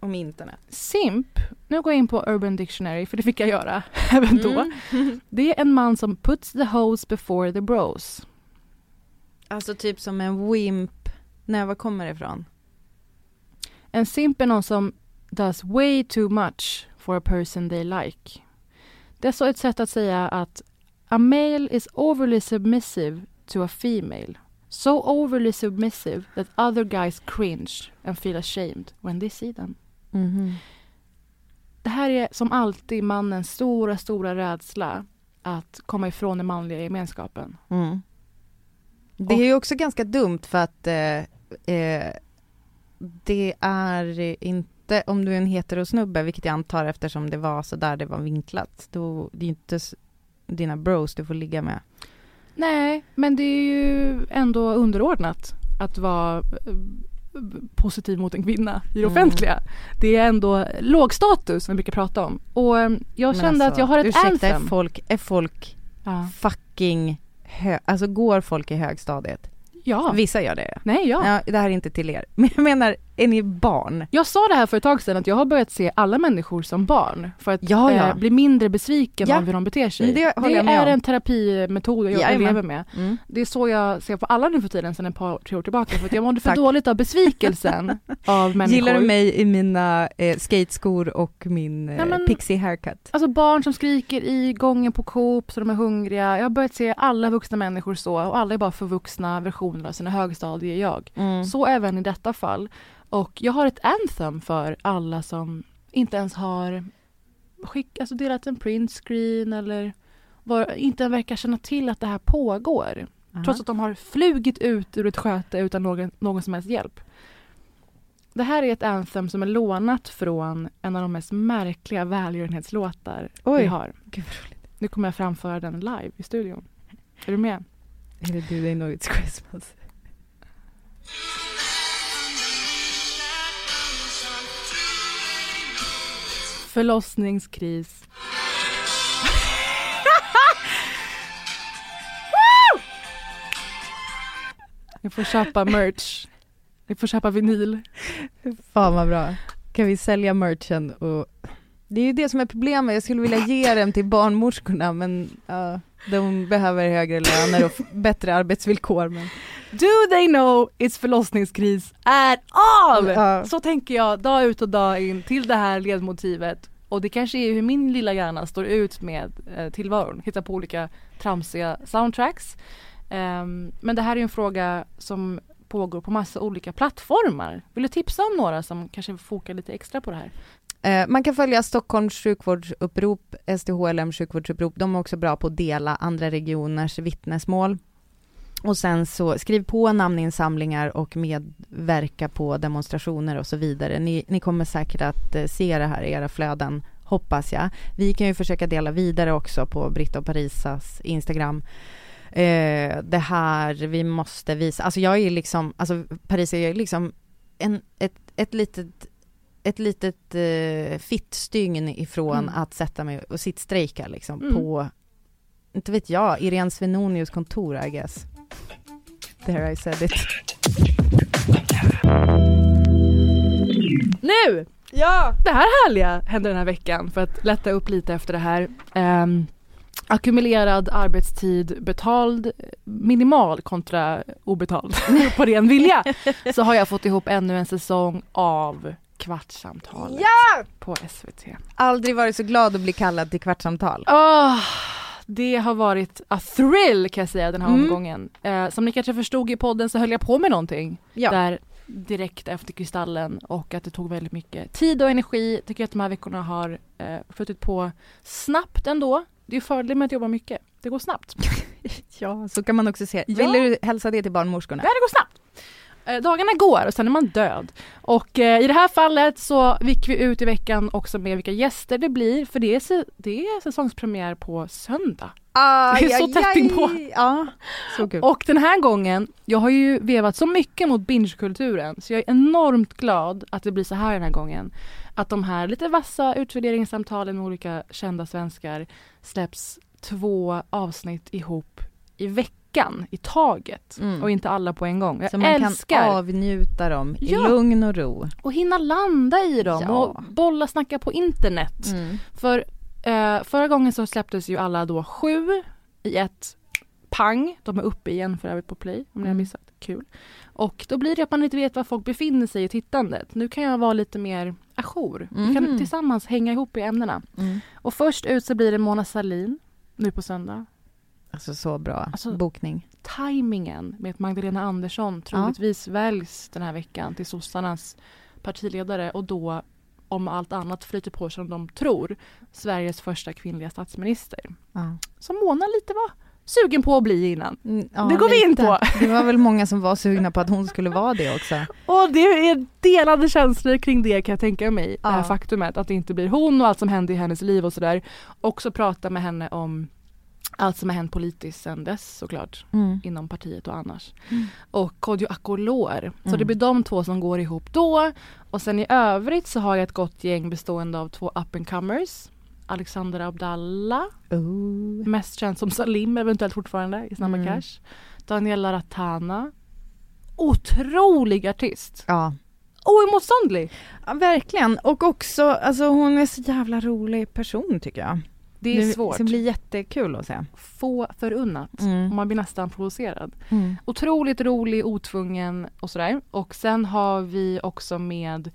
om internet. Simp, nu går jag in på Urban Dictionary för det fick jag göra även då. Mm. Det är en man som puts the hoes before the bros. Alltså typ som en wimp. Nej, var kommer det ifrån? En simp är någon som does way too much for a person they like. Det är så ett sätt att säga att a male is overly submissive to a female. So overly submissive that other guys cringe and feel ashamed when they see them. Mhm. Det här är som alltid mannens stora, stora rädsla att komma ifrån den manliga gemenskapen. Mm. Det är ju också ganska dumt för att eh, eh, det är inte, om du är en heterosnubbe, vilket jag antar eftersom det var så där det var vinklat, då det är inte dina bros du får ligga med. Nej, men det är ju ändå underordnat att vara eh, positiv mot en kvinna i det Mm. offentliga. Det är ändå låg status som vi brukar prata om. Och eh, jag Men kände alltså, att jag har ett ursäkta, är anthem. folk, är folk Ja. fucking hö, alltså går folk i högstadiet? Ja. Vissa gör det. Nej, ja. Ja, det här är inte till er. Men jag menar, är ni barn? Jag sa det här för ett tag sedan att jag har börjat se alla människor som barn för att Ja, ja. eh, bli mindre besviken Ja. av hur de beter sig. Det med är en terapimetod jag, lever med. Mm. Det är så jag ser på alla nu för tiden sedan ett par, tre år tillbaka för att jag mådde för dåligt av besvikelsen av människor. Gillar du mig i mina eh, skateskor och min eh, men- pixie haircut? Alltså barn som skriker i gången på Coop så de är hungriga. Jag har börjat se alla vuxna människor så och alla är bara förvuxna versioner av sina högstadie-jag. Mm. Så även i detta fall. Och jag har ett anthem för alla som inte ens har skick, alltså delat en printscreen eller var, inte verkar känna till att det här pågår. Aha. Trots att de har flugit ut ur ett sköte utan någon, någon som helst hjälp. Det här är ett anthem som är lånat från en av de mest märkliga välgörenhetslåtar Oj. vi har. Gud. Nu kommer jag framföra den live i studion. Är du med? Är det du, they know it's Christmas? Förlossningskris. Ni får köpa merch. Ni får köpa vinyl. Fan vad bra. Kan vi sälja merchen och det är ju det som är problemet, jag skulle vilja ge dem till barnmorskorna men ja, de behöver högre löner och bättre arbetsvillkor men Do they know it's förlossningskris at all? Ja. Så tänker jag dag ut och dag in till det här ledmotivet. Och det kanske är hur min lilla hjärna står ut med eh, tillvaron. Hitta på olika tramsiga soundtracks. Ehm, men det här är en fråga som pågår på massa olika plattformar. Vill du tipsa om några som kanske fokar lite extra på det här? Eh, man kan följa Stockholms sjukvårdsupprop, STHLM sjukvårdsupprop, de är också bra på att dela andra regioners vittnesmål. Och sen så skriv på namninsamlingar och medverka på demonstrationer och så vidare. Ni, ni kommer säkert att eh, se det här i era flöden, hoppas jag. Vi kan ju försöka dela vidare också på Britta och Parisas Instagram. Eh, det här, vi måste visa, alltså jag är liksom, alltså Paris är liksom en, ett, ett litet ett litet eh, fittstygn ifrån Mm. att sätta mig och sittstrejka liksom Mm. på, inte vet jag, Irene Svenonius kontor I guess. There I said it. Nu! Ja! Det här härliga hände den här veckan för att lätta upp lite efter det här. Ehm, ackumulerad arbetstid, betald minimal kontra obetald på ren vilja. Så har jag fått ihop ännu en säsong av Kvartssamtalet Ja! på SVT. Aldrig varit så glad att bli kallad till kvartssamtal. Åh, det har varit a thrill kan jag säga den här Mm. omgången. Eh, som ni kanske förstod i podden så höll jag på med någonting Ja. där direkt efter Kristallen och att det tog väldigt mycket tid och energi. Tycker att de här veckorna har eh, flutit på snabbt ändå. Det är ju fördelen med att jobba mycket. Det går snabbt. ja, så kan man också se. Ja. Vill du hälsa det till barnmorskorna? Ja, det går snabbt. Eh, dagarna går och sen är man död. Och eh, i det här fallet så gick vi ut i veckan också med vilka gäster det blir för det är, det är säsongspremiär på söndag. Aj, Det är så aj, tätt inpå. Ja, så kul. Och den här gången, jag har ju vevat så mycket mot bingekulturen så jag är enormt glad att det blir så här den här gången. Att de här lite vassa utvärderingssamtalen med olika kända svenskar släpps två avsnitt ihop i veckan i taget Mm. och inte alla på en gång. Jag så man älskar kan avnjuta dem i Ja. lugn och ro. att hinna landa i dem Ja. och bolla snacka på internet. Mm. För eh, förra gången så släpptes ju alla då sju i ett pang. De är uppe igen för övrigt på play om ni har Mm. missat. Kul. Och då blir det att man inte vet var folk befinner sig i tittandet. Nu kan jag vara lite mer ajour. Vi kan Mhm. tillsammans hänga ihop i ämnena. Mm. Och först ut så blir det Mona Sahlin nu på söndag. Alltså så bra Alltså- bokning. Timingen med att Magdalena Andersson troligtvis väljs den här veckan till sossarnas partiledare och då om allt annat flyter på som de tror Sveriges första kvinnliga statsminister. Ja. Som Mona lite var sugen på att bli innan. Mm, ja, Det går vi in på. Det var väl många som var sugna på att hon skulle vara det också. Och det är delade känslor kring det kan jag tänka mig. Det här Ja. faktumet att det inte blir hon och allt som hände i hennes liv och sådär. Också prata med henne om allt som har hänt politiskt sedan dess såklart. Mm. inom partiet och annars. Och Kodjo Akolor. Så Mm. det blir de två som går ihop då. Och sen i övrigt så har jag ett gott gäng bestående av två up and comers. Alexander Abdallah, Oh. mest känd som Salim eventuellt fortfarande i Snabba Mm. Cash. Daniela Ratana. Otrolig artist. Ja. Oemotståndlig. ja, verkligen. Och också, alltså hon är så jävla rolig person tycker jag. Det är svårt. Det blir jättekul att se. Få förunnat. Mm. Man blir nästan provocerad. Mm. Otroligt rolig, otvungen och sådär. Och sen har vi också med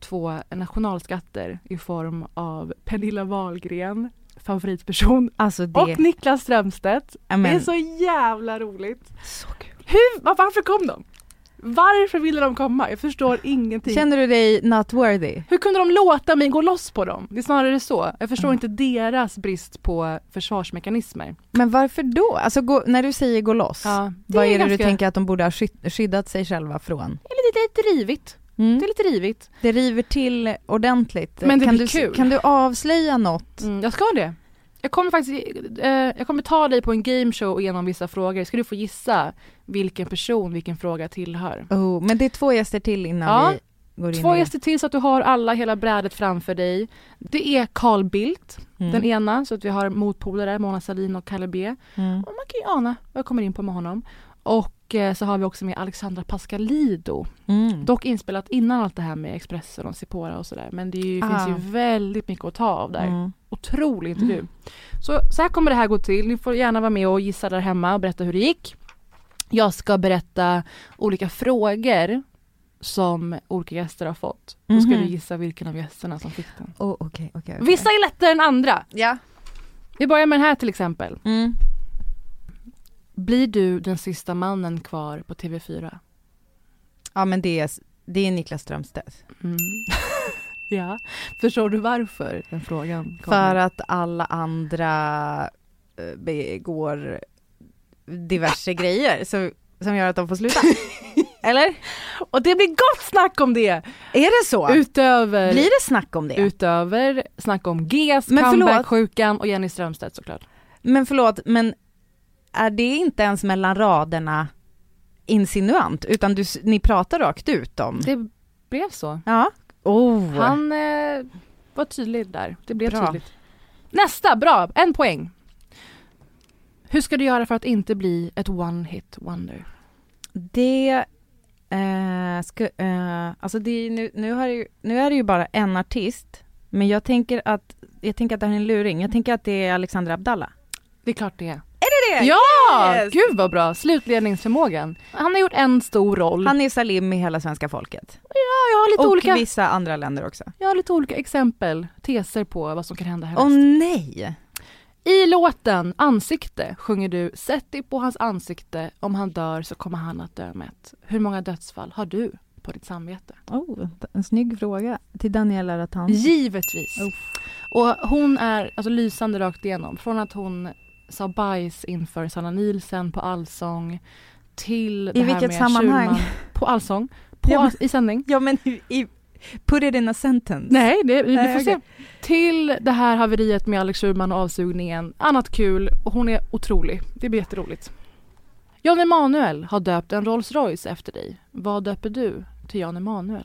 två nationalskatter i form av Pernilla Wahlgren, favoritperson, Alltså det, och Niklas Strömstedt. Ja, men- Det är så jävla roligt. så kul. Hur, var- varför kom de? Varför ville de komma? Jag förstår ingenting. Känner du dig not worthy? Hur kunde de låta mig gå loss på dem? Det är snarare så. Jag förstår Mm. inte deras brist på försvarsmekanismer. Men varför då? Alltså gå, när du säger gå loss, Ja, vad är det du ganska- tänker att de borde ha skydd, skyddat sig själva från? Det är lite, lite rivigt. Mm. Det är lite rivigt. Det river till ordentligt. Men det kan, blir du, kul. kan du avslöja något? Mm, jag ska det. Jag kommer faktiskt, eh, jag kommer ta dig på en gameshow och genom vissa frågor. Ska du få gissa vilken person vilken fråga tillhör. Oh, men det är två gäster till innan Ja. vi går in Två gäster till så att du har alla, hela brädet framför dig. Det är Carl Bildt. Mm. den ena, så att vi har motpolare, Mona Sahlin och Kalle B. Mm. Och man kan ju ana vad jag kommer in på med honom. Och eh, så har vi också med Alexandra Pascalido. Mm. Dock inspelat innan allt det här med Expressen och Sipora och sådär. Men det ju, Ah. finns ju väldigt mycket att ta av där. Mm. Otrolig intervju. Så, så här kommer det här gå till. Ni får gärna vara med och gissa där hemma och berätta hur det gick. Jag ska berätta olika frågor som olika gäster har fått. Då ska Mhm. du gissa vilken av gästerna som fick den. Oh, okej, okej, okej. Vissa är lättare än andra. Ja. Vi börjar med den här till exempel. Mm. Blir du den sista mannen kvar på TV4? Ja men det är, det är Niklas Strömstedt. Mm. ja. Förstår du varför den frågan kommer? För att alla andra eh, begår diverse grejer så, som gör att de får sluta. Eller? Och det blir gott snack om det! Är det så? Utöver, Blir det snack om det? utöver snack om GES, comeback-sjukan och Jenny Strömstedt såklart. Men förlåt, men är det inte ens mellan raderna insinuant, utan du, ni pratar rakt ut om? Det blev så. Ja. Oh. Han eh, var tydlig där. Det blev Bra. tydligt. Nästa, bra, en poäng. Hur ska du göra för att inte bli ett one hit wonder? Det, eh, ska, eh, alltså det nu, nu, har det ju, nu är det ju bara en artist, men jag tänker att, jag tänker att det här är en luring. Jag tänker att det är Alexandra Abdallah. Det är klart det är. Det? Ja! Yes! Gud vad bra! Slutledningsförmågan. Han har gjort en stor roll. Han är Salim i hela svenska folket. ja, jag har lite Och olika vissa andra länder också. Jag har lite olika exempel, teser på vad som kan hända härnäst. Åh nej! I låten Ansikte sjunger du Sätt dig på hans ansikte, om han dör så kommer han att dö mätt. Hur många dödsfall har du på ditt samvete? Oh, en snygg fråga till Daniela Rattan. Givetvis. Och hon är alltså lysande rakt igenom. Från att hon sa bajs inför Sanna Nielsen på Allsång till det I här vilket med sammanhang? Schulman på Allsång, på, Ja, men- i sändning. Ja men i, put it in a sentence. Nej, det, vi får se. okej. Till det här haveriet med Alex Schulman och avsugningen. Annat kul och hon är otrolig. Det blir jätteroligt. Jan Emanuel har döpt en Rolls Royce efter dig. Vad döper du till Jan Emanuel?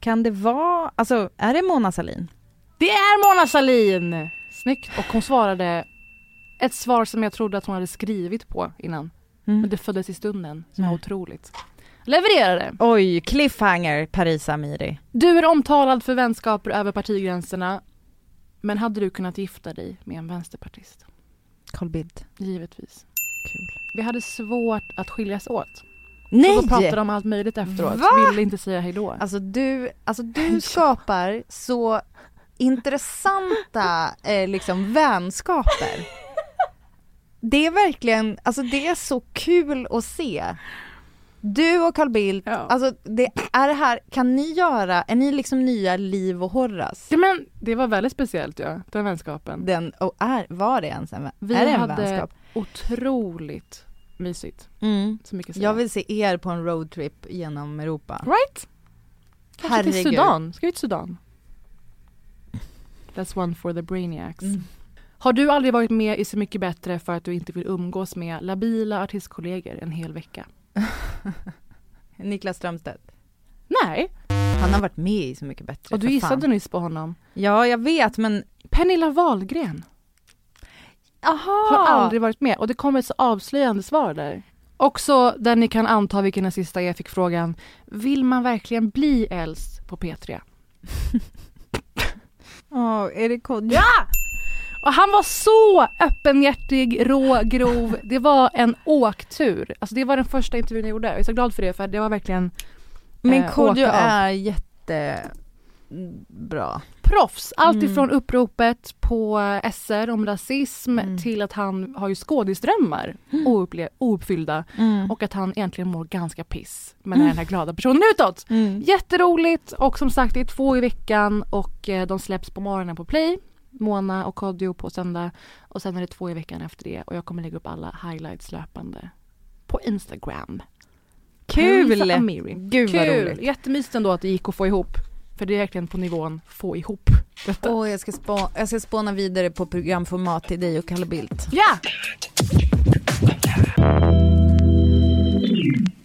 Kan det vara, alltså är det Mona Sahlin? Det är Mona Sahlin! Snyggt. Och hon svarade ett svar som jag trodde att hon hade skrivit på innan. Mm. Men det föddes i stunden, som var otroligt. Levererade! Oj, cliffhanger Parisa Amiri. Du är omtalad för vänskaper över partigränserna. Men hade du kunnat gifta dig med en vänsterpartist? Carl Bildt. Givetvis. Kul. Vi hade svårt att skiljas åt. Nej! Och då pratade om allt möjligt efteråt. Va? Ville inte säga hejdå. Alltså du, alltså du skapar så intressanta eh, liksom vänskaper. Det är verkligen, alltså det är så kul att se. Du och Carl Bildt, Ja. alltså det är det här, kan ni göra, är ni liksom nya Liv och Horace? Ja, men det var väldigt speciellt ja, den vänskapen. Den, och är, var det ens en, Vi är det en hade vänskap? otroligt mysigt. Mm. Så mycket Jag vill se er på en roadtrip genom Europa. Right? Kanske till Herregud. Sudan. Ska vi till Sudan? That's one for the brainiacs. Mm. Har du aldrig varit med i Så mycket bättre för att du inte vill umgås med labila artistkollegor en hel vecka? Niklas Strömstedt. Nej, Han har varit med i Så mycket bättre. och du gissade fan. nyss på honom. Ja, jag vet men... Pernilla Wahlgren Aha! har aldrig varit med och det kommer ett så avslöjande svar där. Också där ni kan anta vilken den sista är fick frågan Vill man verkligen bli äldst på P3? Åh, är det kod? Ja! Och han var så öppenhjärtig, rå, grov. Det var en åktur. Alltså det var den första intervjun jag gjorde. Jag är så glad för det för det var verkligen Men eh, Kodjo är jättebra. proffs. Allt Mm. ifrån uppropet på SR om rasism Mm. till att han har ju skådisdrömmar oupple- ouppfyllda och att han egentligen mår ganska piss men är den här glada personen utåt. Mm. Jätteroligt och som sagt det är två i veckan och eh, de släpps på morgonen på Play. Mona och Kodjo på söndag och sen är det två i veckan efter det och jag kommer lägga upp alla highlights löpande på Instagram. Kul! Amiri. Gud vad Kul! roligt. Jättemysigt ändå att det gick att få ihop. För det är verkligen på nivån få ihop detta. Åh, jag, ska spå- jag ska spåna vidare på programformat till dig och Kalle Bildt. Ja!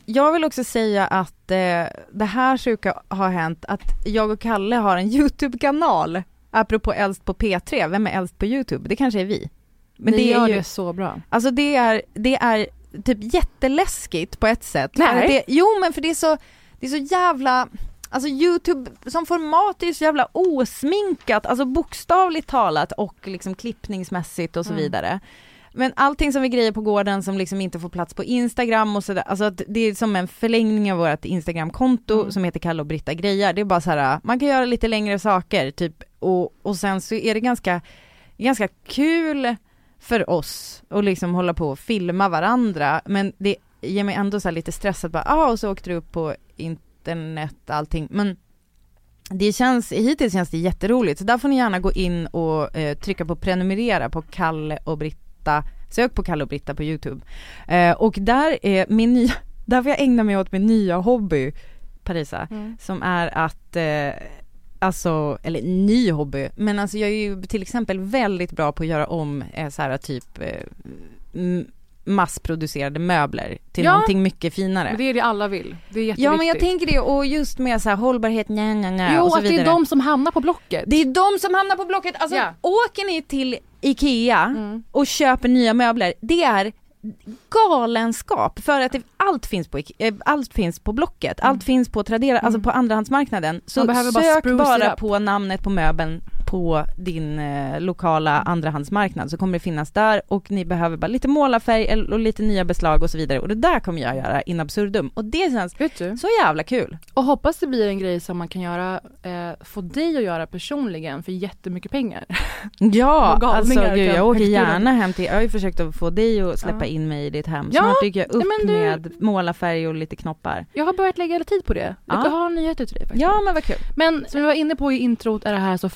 Jag vill också säga att eh, det här sjuka har hänt att jag och Kalle har en YouTube-kanal. Apropå äldst på P3, vem är äldst på YouTube? Det kanske är vi. Men Ni det gör är ju, det så bra. alltså det är, det är typ jätteläskigt på ett sätt. Nej. att Det, jo men för det är så, det är så jävla, alltså YouTube som format är ju så jävla osminkat, alltså bokstavligt talat och liksom klippningsmässigt och så Mm. vidare. Men allting som vi grejer på gården som liksom inte får plats på Instagram och sådär, alltså att det är som en förlängning av vårt Instagramkonto Mm. som heter Kalle och Britta grejer. Det är bara så här, man kan göra lite längre saker typ och, och sen så är det ganska, ganska kul för oss att liksom hålla på och filma varandra men det ger mig ändå så här lite stress att bara, ah, och så åkte du upp på internet allting men det känns, hittills känns det jätteroligt så där får ni gärna gå in och eh, trycka på prenumerera på Kalle och Britta, sök på Kalle och Britta på youtube. Eh, och där är min nya, där får jag ägna mig åt min nya hobby Parisa, Mm. som är att eh, Alltså, eller ny hobby, men alltså jag är ju till exempel väldigt bra på att göra om eh, så här typ eh, massproducerade möbler till Ja. någonting mycket finare. Men det är det alla vill. Det är jätteviktigt. Ja men jag tänker det och just med så här hållbarhet, nja, nja, nja, Jo, och så att det vidare. är de som hamnar på Blocket. Det är de som hamnar på Blocket, alltså Ja. åker ni till IKEA Mm. och köper nya möbler, det är galenskap för att det, allt finns på, eh, allt finns på Blocket, allt finns på Tradera, alltså på andrahandsmarknaden. Så Mm. Man behöver bara sök bara, up. på namnet på möbeln på din eh, lokala andrahandsmarknad så kommer det finnas där och ni behöver bara lite målarfärg och lite nya beslag och så vidare och det där kommer jag göra in absurdum och det känns så jävla kul. Och hoppas det blir en grej som man kan göra, eh, få dig att göra personligen för jättemycket pengar. Ja, alltså gud, jag åker gärna hem till, jag har ju försökt att få dig att släppa Ja. in mig i ditt hem. Ja, Snart dyker jag upp du- med målarfärg och lite knoppar. Jag har börjat lägga tid på det. Ja. Jag har nyheter till dig faktiskt. Ja men vad kul. Men som vi var inne på i introt är det här alltså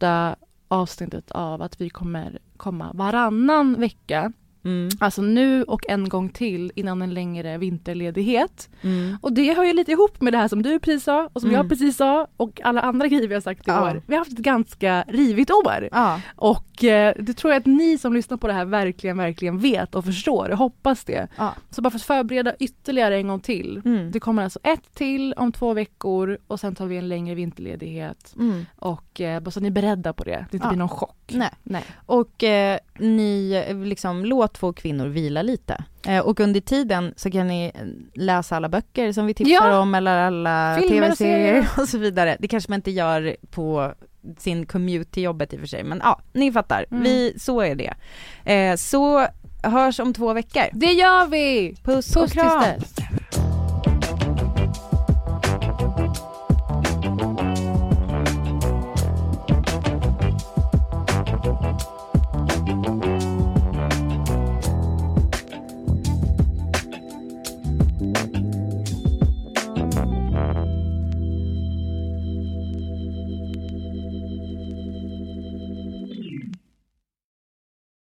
första avsnittet av att vi kommer komma varannan vecka. Mm. Alltså nu och en gång till innan en längre vinterledighet. Mm. Och det hör ju lite ihop med det här som du precis sa och som Mm. jag precis sa och alla andra grejer vi har sagt i Ja. år. Vi har haft ett ganska rivigt år. Ja. Och eh, det tror jag att ni som lyssnar på det här verkligen, verkligen vet och förstår. Jag hoppas det. Ja. Så bara för att förbereda ytterligare en gång till. Mm. Det kommer alltså ett till om två veckor och sen tar vi en längre vinterledighet. Mm. Och eh, bara så att ni är beredda på det. Det inte Ja. blir någon chock. Nej. Nej. Och eh, ni, eh, liksom, låt två kvinnor vila lite. Eh, och under tiden så kan ni eh, läsa alla böcker som vi tipsar Ja. om eller alla och tv-serier serier. och så vidare. Det kanske man inte gör på sin commute till jobbet i och för sig, men ja, ni fattar. Mm. Vi, så är det. Eh, så hörs om två veckor. Det gör vi! Puss, och Puss tills kram!